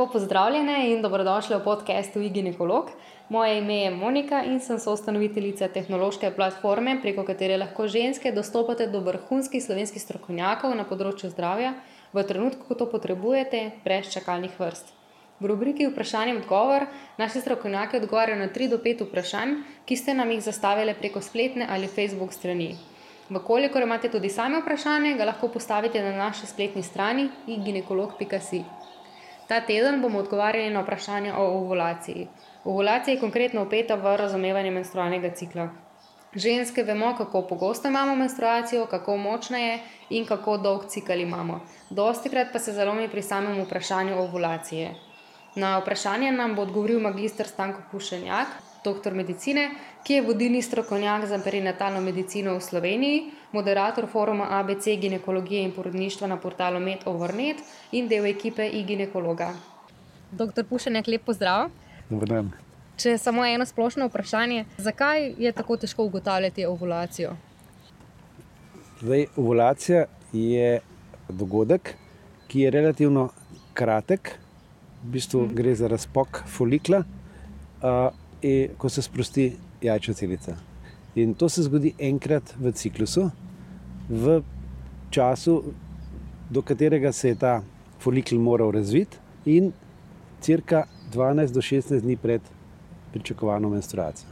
Lepo pozdravljene in dobrodošli v podkastu Iginekolog. Moje ime je Monika in sem soustanoviteljica tehnološke platforme, preko katere lahko ženske dostopate do vrhunskih slovenskih strokovnjakov na področju zdravja v trenutku, ko to potrebujete, brez čakalnih vrst. V rubriki Vprašanje in odgovor naši strokovnjaki odgovarjajo na 3 do 5 vprašanj, ki ste nam jih zastavili preko spletne ali Facebook strani. Vkolikor imate tudi sami vprašanje, ga lahko postavite na naši spletni strani iginekolog.si. Ta teden bomo odgovarjali na vprašanje o ovulaciji. Ovulacija je konkretno upeta v razumevanje menstrualnega cikla. Ženske vemo, kako pogosto imamo menstruacijo, kako močna je in kako dolg cikl imamo. Dosti krat pa se zalomi pri samem vprašanju ovulacije. Na vprašanje nam bo odgovoril magistr Stanko Pušenjak, doktor medicine, ki je vodilni strokovnjak za perinatalno medicino v Sloveniji, moderator foruma ABC ginekologije in porodništva na portalu MedOvernet in del ekipe e-ginekologa. Doktor Pušenjak, lep pozdrav. Dobrodan. Če samo eno splošno vprašanje, zakaj je tako težko ugotavljati ovulacijo? Zdaj, ovulacija je dogodek, ki je relativno kratek, v bistvu hmm. gre za razpok folikla, uh, in, ko se sprosti jajčna celica. In to se zgodi enkrat v ciklusu, v času, do katerega se je ta folikl moral razviti, in crka 12 do 16 dni pred pričakovano menstruacijo.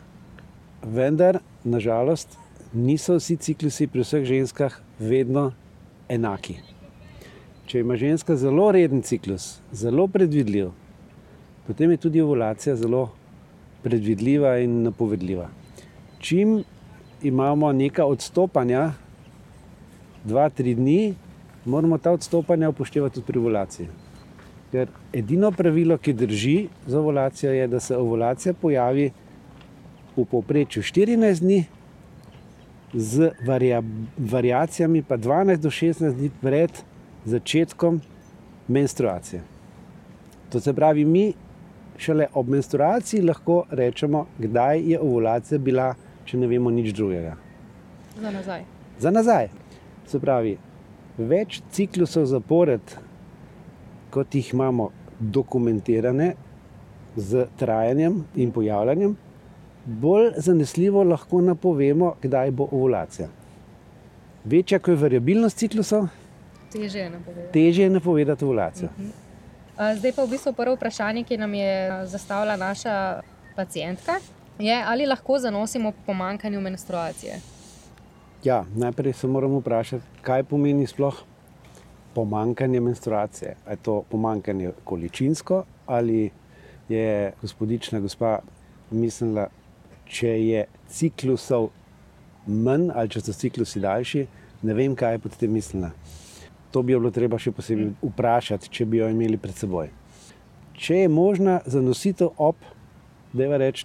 Vendar, nažalost, niso vsi ciklusi pri vseh ženskah vedno enaki. Če ima ženska zelo reden ciklus, zelo predvidljiv, potem je tudi ovulacija zelo predvidljiva in napovedljiva. Čim imamo neka odstopanja, dva, tri dni, moramo ta odstopanja upoštevati tudi pri ovulaciji. Ker edino pravilo, ki drži za ovulacijo, je, da se ovulacija pojavi v povprečju 14 dni, z variacijami pa 12 do 16 dni pred začetkom menstruacije. To se pravi, mi šele ob menstruaciji lahko rečemo, kdaj je ovulacija bila, če ne vemo nič drugega. Za nazaj. Za nazaj. Se pravi, več ciklusov zapored, kot jih imamo dokumentirane z trajanjem in pojavljanjem, bolj zanesljivo lahko napovemo, kdaj bo ovulacija. Večja, ko je variabilnost ciklusov, Teže je napovedati. Teže je napovedati ovulacijo. Uh -huh. Zdaj pa v bistvu prvo vprašanje, ki nam je zastavila naša pacijentka, je, ali lahko zanosimo pomankanju menstruacije. Ja, najprej se moramo vprašati, kaj pomeni sploh pomankanje menstruacije. Je to pomankanje količinsko ali je gospodična gospa mislila, če je ciklusov manj ali če so ciklusi daljši, ne vem, kaj je pod tem mislila. To bi jo bilo treba še posebej vprašati, če bi jo imeli pred seboj. Če je možna zanositev ob, da je reč,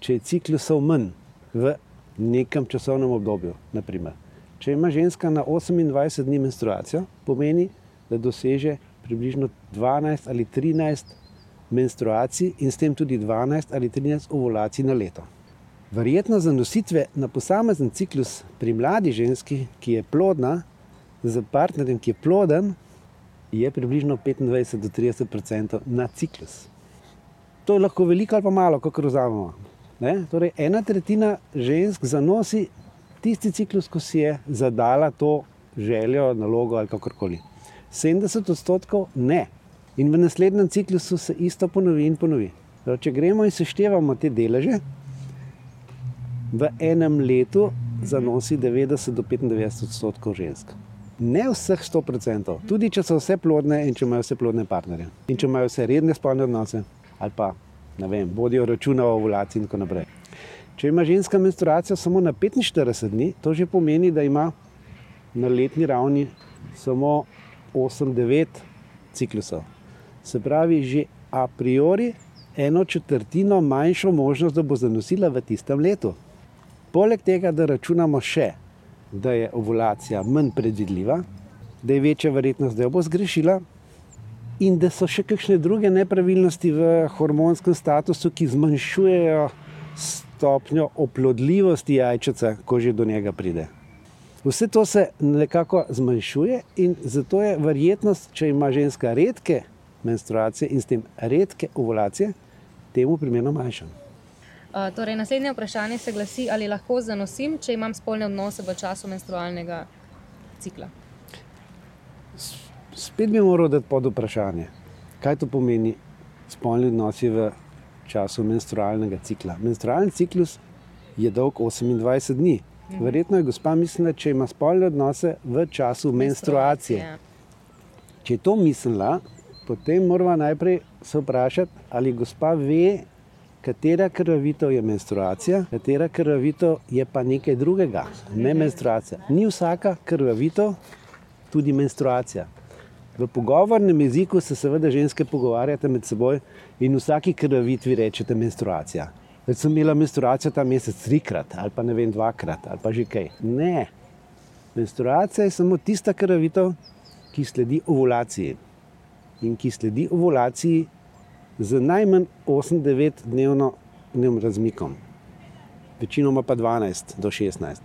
če je ciklusov manj v nekem časovnem obdobju, naprimer. če ima ženska na 28 dni menstruacijo, pomeni, da doseže približno 12 ali 13 menstruacij in s tem tudi 12 ali 13 ovulacij na leto. Verjetno zanositve na posamezen ciklus pri mladi ženski, ki je plodna, z partnerjem, ki je ploden, je približno 25 do 30 odstotkov na ciklus. To je lahko veliko ali pa malo, kako razumemo. Torej, ena tretjina žensk zanosi tisti ciklus, ko si je zadala to željo, nalogo ali kakorkoli. 70 odstotkov ne. In v naslednjem ciklusu se isto ponovi in ponovi. Torej, če gremo in seštevamo te deleže, v enem letu zanosi 90 do 95 odstotkov žensk ne vseh 100%, tudi če so vse plodne in če imajo vse plodne partnerje. In če imajo vse redne spolne odnose, ali pa ne vem, vodijo računa o ovulaciji in tako naprej. Če ima ženska menstruacijo samo na 45 dni, to že pomeni, da ima na letni ravni samo 8-9 ciklusov. Se pravi, že a priori eno četrtino manjšo možnost, da bo zanosila v tistem letu. Poleg tega, da računamo še da je ovulacija manj predvidljiva, da je večja verjetnost, da jo bo zgrešila, in da so še kakšne druge nepravilnosti v hormonskem statusu, ki zmanjšujejo stopnjo oplodljivosti jajčice, ko že do njega pride. Vse to se nekako zmanjšuje, in zato je verjetnost, če ima ženska redke menstruacije in s tem redke ovulacije, temu primerno manjša. Uh, torej, naslednje vprašanje se glasi, ali lahko zanosim, če imam spolne odnose v času menstrualnega cikla. Spet bi moral dati pod vprašanje, kaj to pomeni spolni odnosi v času menstrualnega cikla. Menstrualni ciklus je dolg 28 dni. Mhm. Verjetno je gospa mislila, če ima spolne odnose v času menstruacije. Ja. Če je to mislila, potem moramo najprej se vprašati, ali gospa ve, katera krvavitev je menstruacija, katera krvavitev je pa nekaj drugega, ne menstruacija. Ni vsaka krvavitev tudi menstruacija. V pogovornem jeziku se seveda ženske pogovarjate med seboj in vsaki krvavitvi rečete menstruacija. Zdaj sem imela menstruacijo ta mesec trikrat ali pa ne vem dvakrat ali pa že kaj. Ne. Menstruacija je samo tista krvavitev, ki sledi ovulaciji in ki sledi ovulaciji z najmanj 8-9 dnevnim razmikom, večinoma pa 12 do 16.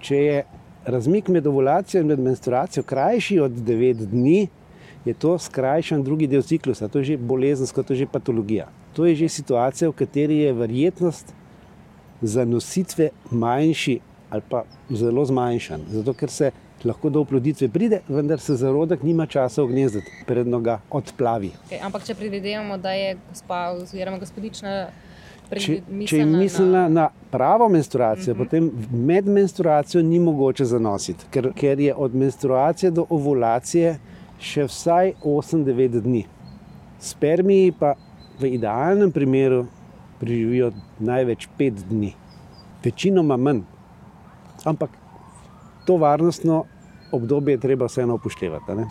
Če je razmik med ovulacijo in med menstruacijo krajši od 9 dni, je to skrajšan drugi del ciklusa, to je že bolezensko, to je že patologija. To je že situacija, v kateri je verjetnost zanositve manjši ali pa zelo zmanjšan. Zato, ker se lahko do oploditve pride, vendar se zarodek nima časa ognezditi, predno ga odplavi. Okay, ampak če predvidevamo, da je gospa oziroma gospodična. Če, če je mislila na, na pravo menstruacijo, uh -huh. potem med menstruacijo ni mogoče zanositi, ker, ker je od menstruacije do ovulacije še vsaj 8-9 dni. Spermiji pa v idealnem primeru preživijo največ 5 dni, večinoma manj. Ampak to varnostno obdobje je treba vseeno upoštevati. Ne?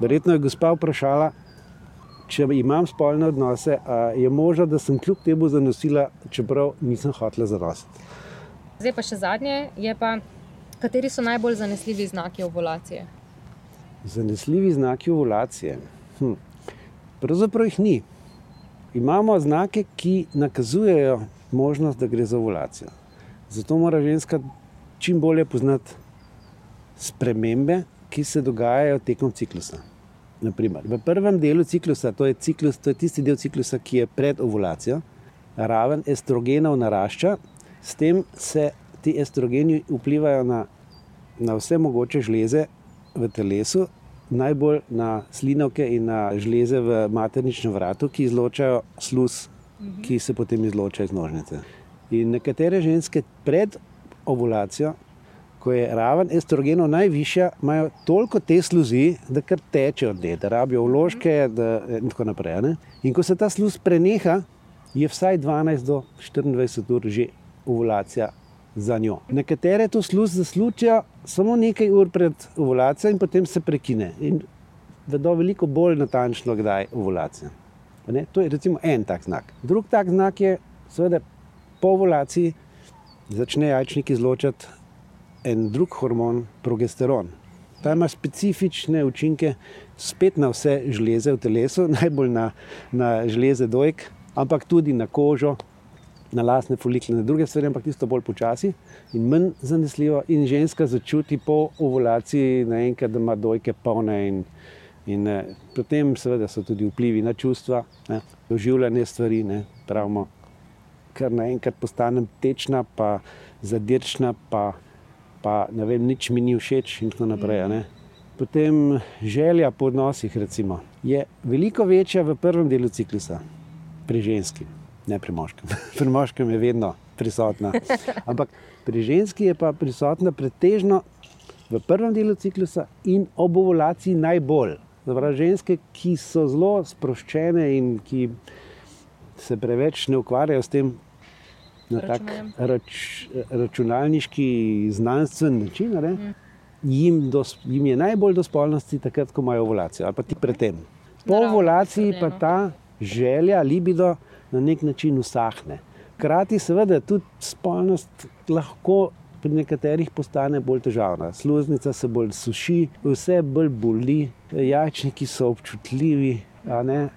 Verjetno je gospa vprašala, če imam spolne odnose, je možno, da sem kljub temu zanosila, čeprav nisem hotela zanositi. Zdaj pa še zadnje, je pa, kateri so najbolj zanesljivi znaki ovulacije? Zanesljivi znaki ovulacije. Hm. Pravzaprav jih ni. Imamo znake, ki nakazujejo možnost, da gre za ovulacijo. Zato mora ženska čim bolje poznati spremembe, ki se dogajajo tekom ciklusa. Naprimer, v prvem delu ciklusa, to je, ciklus, to je tisti del ciklusa, ki je pred ovulacijo, raven estrogenov narašča, s tem se ti estrogeni vplivajo na, na vse mogoče žleze v telesu, najbolj na slinovke in na žleze v materničnem vratu, ki izločajo sluz, ki se potem izloča iz nožnice. In nekatere ženske pred ovulacijo, ko je raven estrogenov najvišja, imajo toliko te sluzi, da kar teče od dne, da rabijo vložke da, in tako naprej. Ne? In ko se ta sluz preneha, je vsaj 12 do 24 ur že ovulacija za njo. Nekatere to sluz zaslučijo samo nekaj ur pred ovulacijo in potem se prekine. In vedo veliko bolj natančno, kdaj je ovulacija. To je recimo en tak znak. Drug tak znak je, seveda, po ovulaciji začne jajčnik izločati en drug hormon, progesteron. Ta ima specifične učinke spet na vse žleze v telesu, najbolj na, na žleze dojk, ampak tudi na kožo, na lasne folikle, na druge stvari, ampak tisto bolj počasi in manj zanesljivo. In ženska začuti po ovulaciji naenkrat, da ima dojke polne. In, in eh, potem, seveda, so tudi vplivi na čustva, ne, doživljanje stvari. Ne, pravimo, ker naenkrat postanem tečna, pa zadirčna, pa, pa ne vem, nič mi ni všeč in tako naprej. Ne. Potem želja po odnosih recimo, je veliko večja v prvem delu ciklusa pri ženski, ne pri moškem. pri moškem je vedno prisotna. Ampak pri ženski je pa prisotna pretežno v prvem delu ciklusa in ob ovulaciji najbolj. Zavraj ženske, ki so zelo sproščene in ki se preveč ne ukvarjajo s tem, na tak rač, računalniški, znanstven način. Mm. Jim, do, jim je najbolj do spolnosti takrat, ko imajo ovulacijo, ali pa ti predtem. Po ovulaciji pa ta želja, libido na nek način usahne. Hkrati, seveda, tudi spolnost lahko pri nekaterih postane bolj težavna. Sluznica se bolj suši, vse bolj boli, jajčniki so občutljivi ne,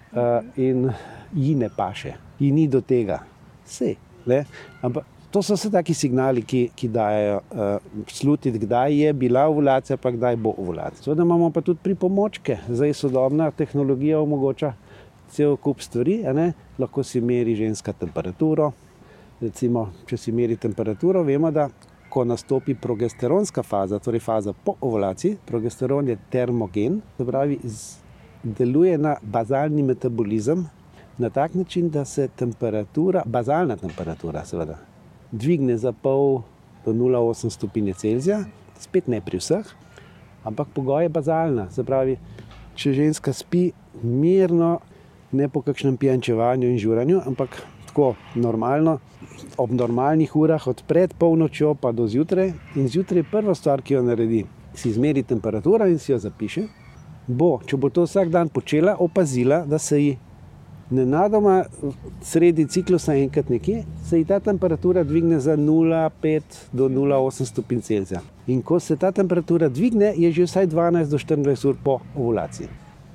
in ji ne paše, ji ni do tega. Vse. Ne? Ampak To so vse taki signali, ki, ki dajo uh, slutiti, kdaj je bila ovulacija, pa kdaj bo ovulacija. Seveda imamo pa tudi pripomočke, zdaj sodobna tehnologija omogoča cel kup stvari, lahko si meri ženska temperaturo. Recimo, če si meri temperaturo, vemo, da ko nastopi progesteronska faza, torej faza po ovulaciji, progesteron je termogen, se pravi, deluje na bazalni metabolizem na tak način, da se temperatura, bazalna temperatura, seveda, dvigne za pol do 0,8 stopinje Celzija, spet ne pri vseh, ampak pogoj je bazalna. Se pravi, če ženska spi mirno, ne po kakšnem pijančevanju in žuranju, ampak tako normalno, ob normalnih urah, od pred polnočjo pa do zjutraj. In zjutraj prva stvar, ki jo naredi, si izmeri temperaturo in si jo zapiše. Bo, če bo to vsak dan počela, opazila, da se ji nenadoma sredi ciklusa enkrat nekje, se ji ta temperatura dvigne za 0,5 do 0,8 stopinj Celzija. In ko se ta temperatura dvigne, je že vsaj 12 do 24 ur po ovulaciji.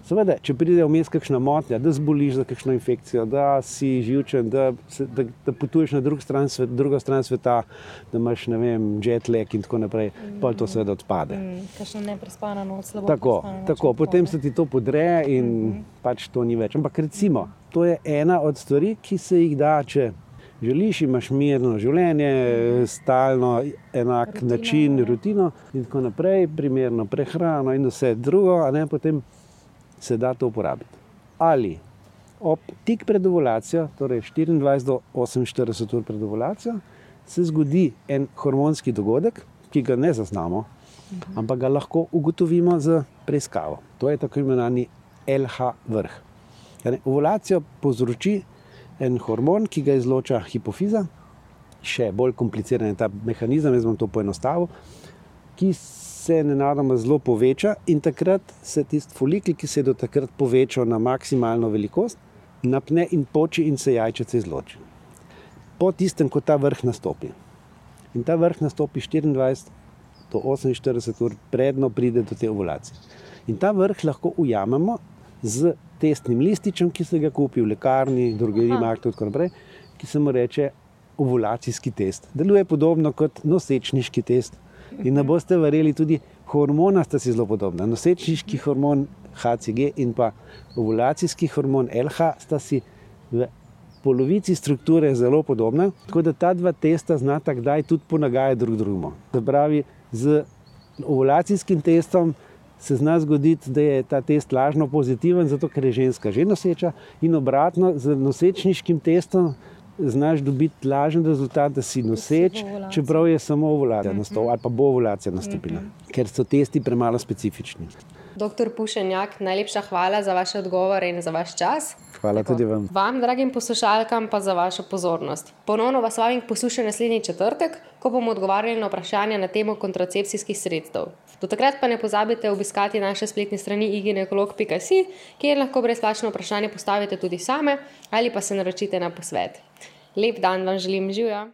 Seveda, če pride vmes kakšna motnja, da zboliš za kakšno infekcijo, da si živčen, da, da, da potuješ na drug stran svet, drugo stran sveta, da imaš jet lag in tako naprej, mm. pa to seveda odpade. Mm, Kakšno neprespano noč, slabo. Tako, tako potem se ti to podre in mm pač to ni več. Ampak recimo, to je ena od stvari, ki se jih da, če želiš, imaš mirno življenje, stalno enak rutino, način, rutino in tako naprej, primerno prehrano in vse drugo, a ne potem se da to uporabiti. Ali ob tik pred ovulacijo, torej 24 do 48 ur pred ovulacijo, se zgodi en hormonski dogodek, ki ga ne zaznamo, mhm. ampak ga lahko ugotovimo z preiskavo. To je tako imenovani LH vrh. Ovulacijo povzroči en hormon, ki ga izloča hipofiza, še bolj kompliciran je ta mehanizem, jaz bom to poenostavil, ki se nenadoma zelo poveča in takrat se tisti folikl, ki se je do takrat povečal na maksimalno velikost, napne in poči in se jajčice izloči. Po tistem, ko ta vrh nastopi. In ta vrh nastopi 24 do 48 ur, predno pride do te ovulacije. In ta vrh lahko ujamemo z testnim lističem, ki se ga kupi v lekarni, drugi marki in tako naprej, ki se mu reče ovulacijski test. Deluje podobno kot nosečniški test. In ne boste verjeli, tudi hormona sta si zelo podobna. Nosečniški hormon HCG in pa ovulacijski hormon LH sta si v polovici strukture zelo podobna. Tako da ta dva testa znata kdaj tudi ponagajati drug drugemu. Se pravi, z ovulacijskim testom se zna zgoditi, da je ta test lažno pozitiven, zato ker je ženska že noseča, in obratno z nosečniškim testom znaš dobiti lažen rezultat, da si noseč, čeprav je samo ovulacija -hmm. nastopila ali pa bo ovulacija nastopila, -hmm. ker so testi premalo specifični. Doktor Pušenjak, najlepša hvala za vaše odgovore in za vaš čas. Hvala Tako. tudi vam. Vam, dragim poslušalkam, pa za vašo pozornost. Ponovno vas vabim poslušati naslednji četrtek, ko bomo odgovarjali na vprašanja na temo kontracepcijskih sredstev. Do takrat pa ne pozabite obiskati naše spletne strani iginekolog.si, kjer lahko brezplačno vprašanje postavite tudi same ali pa se naročite na posvet. Lep dan vam želim, živijo!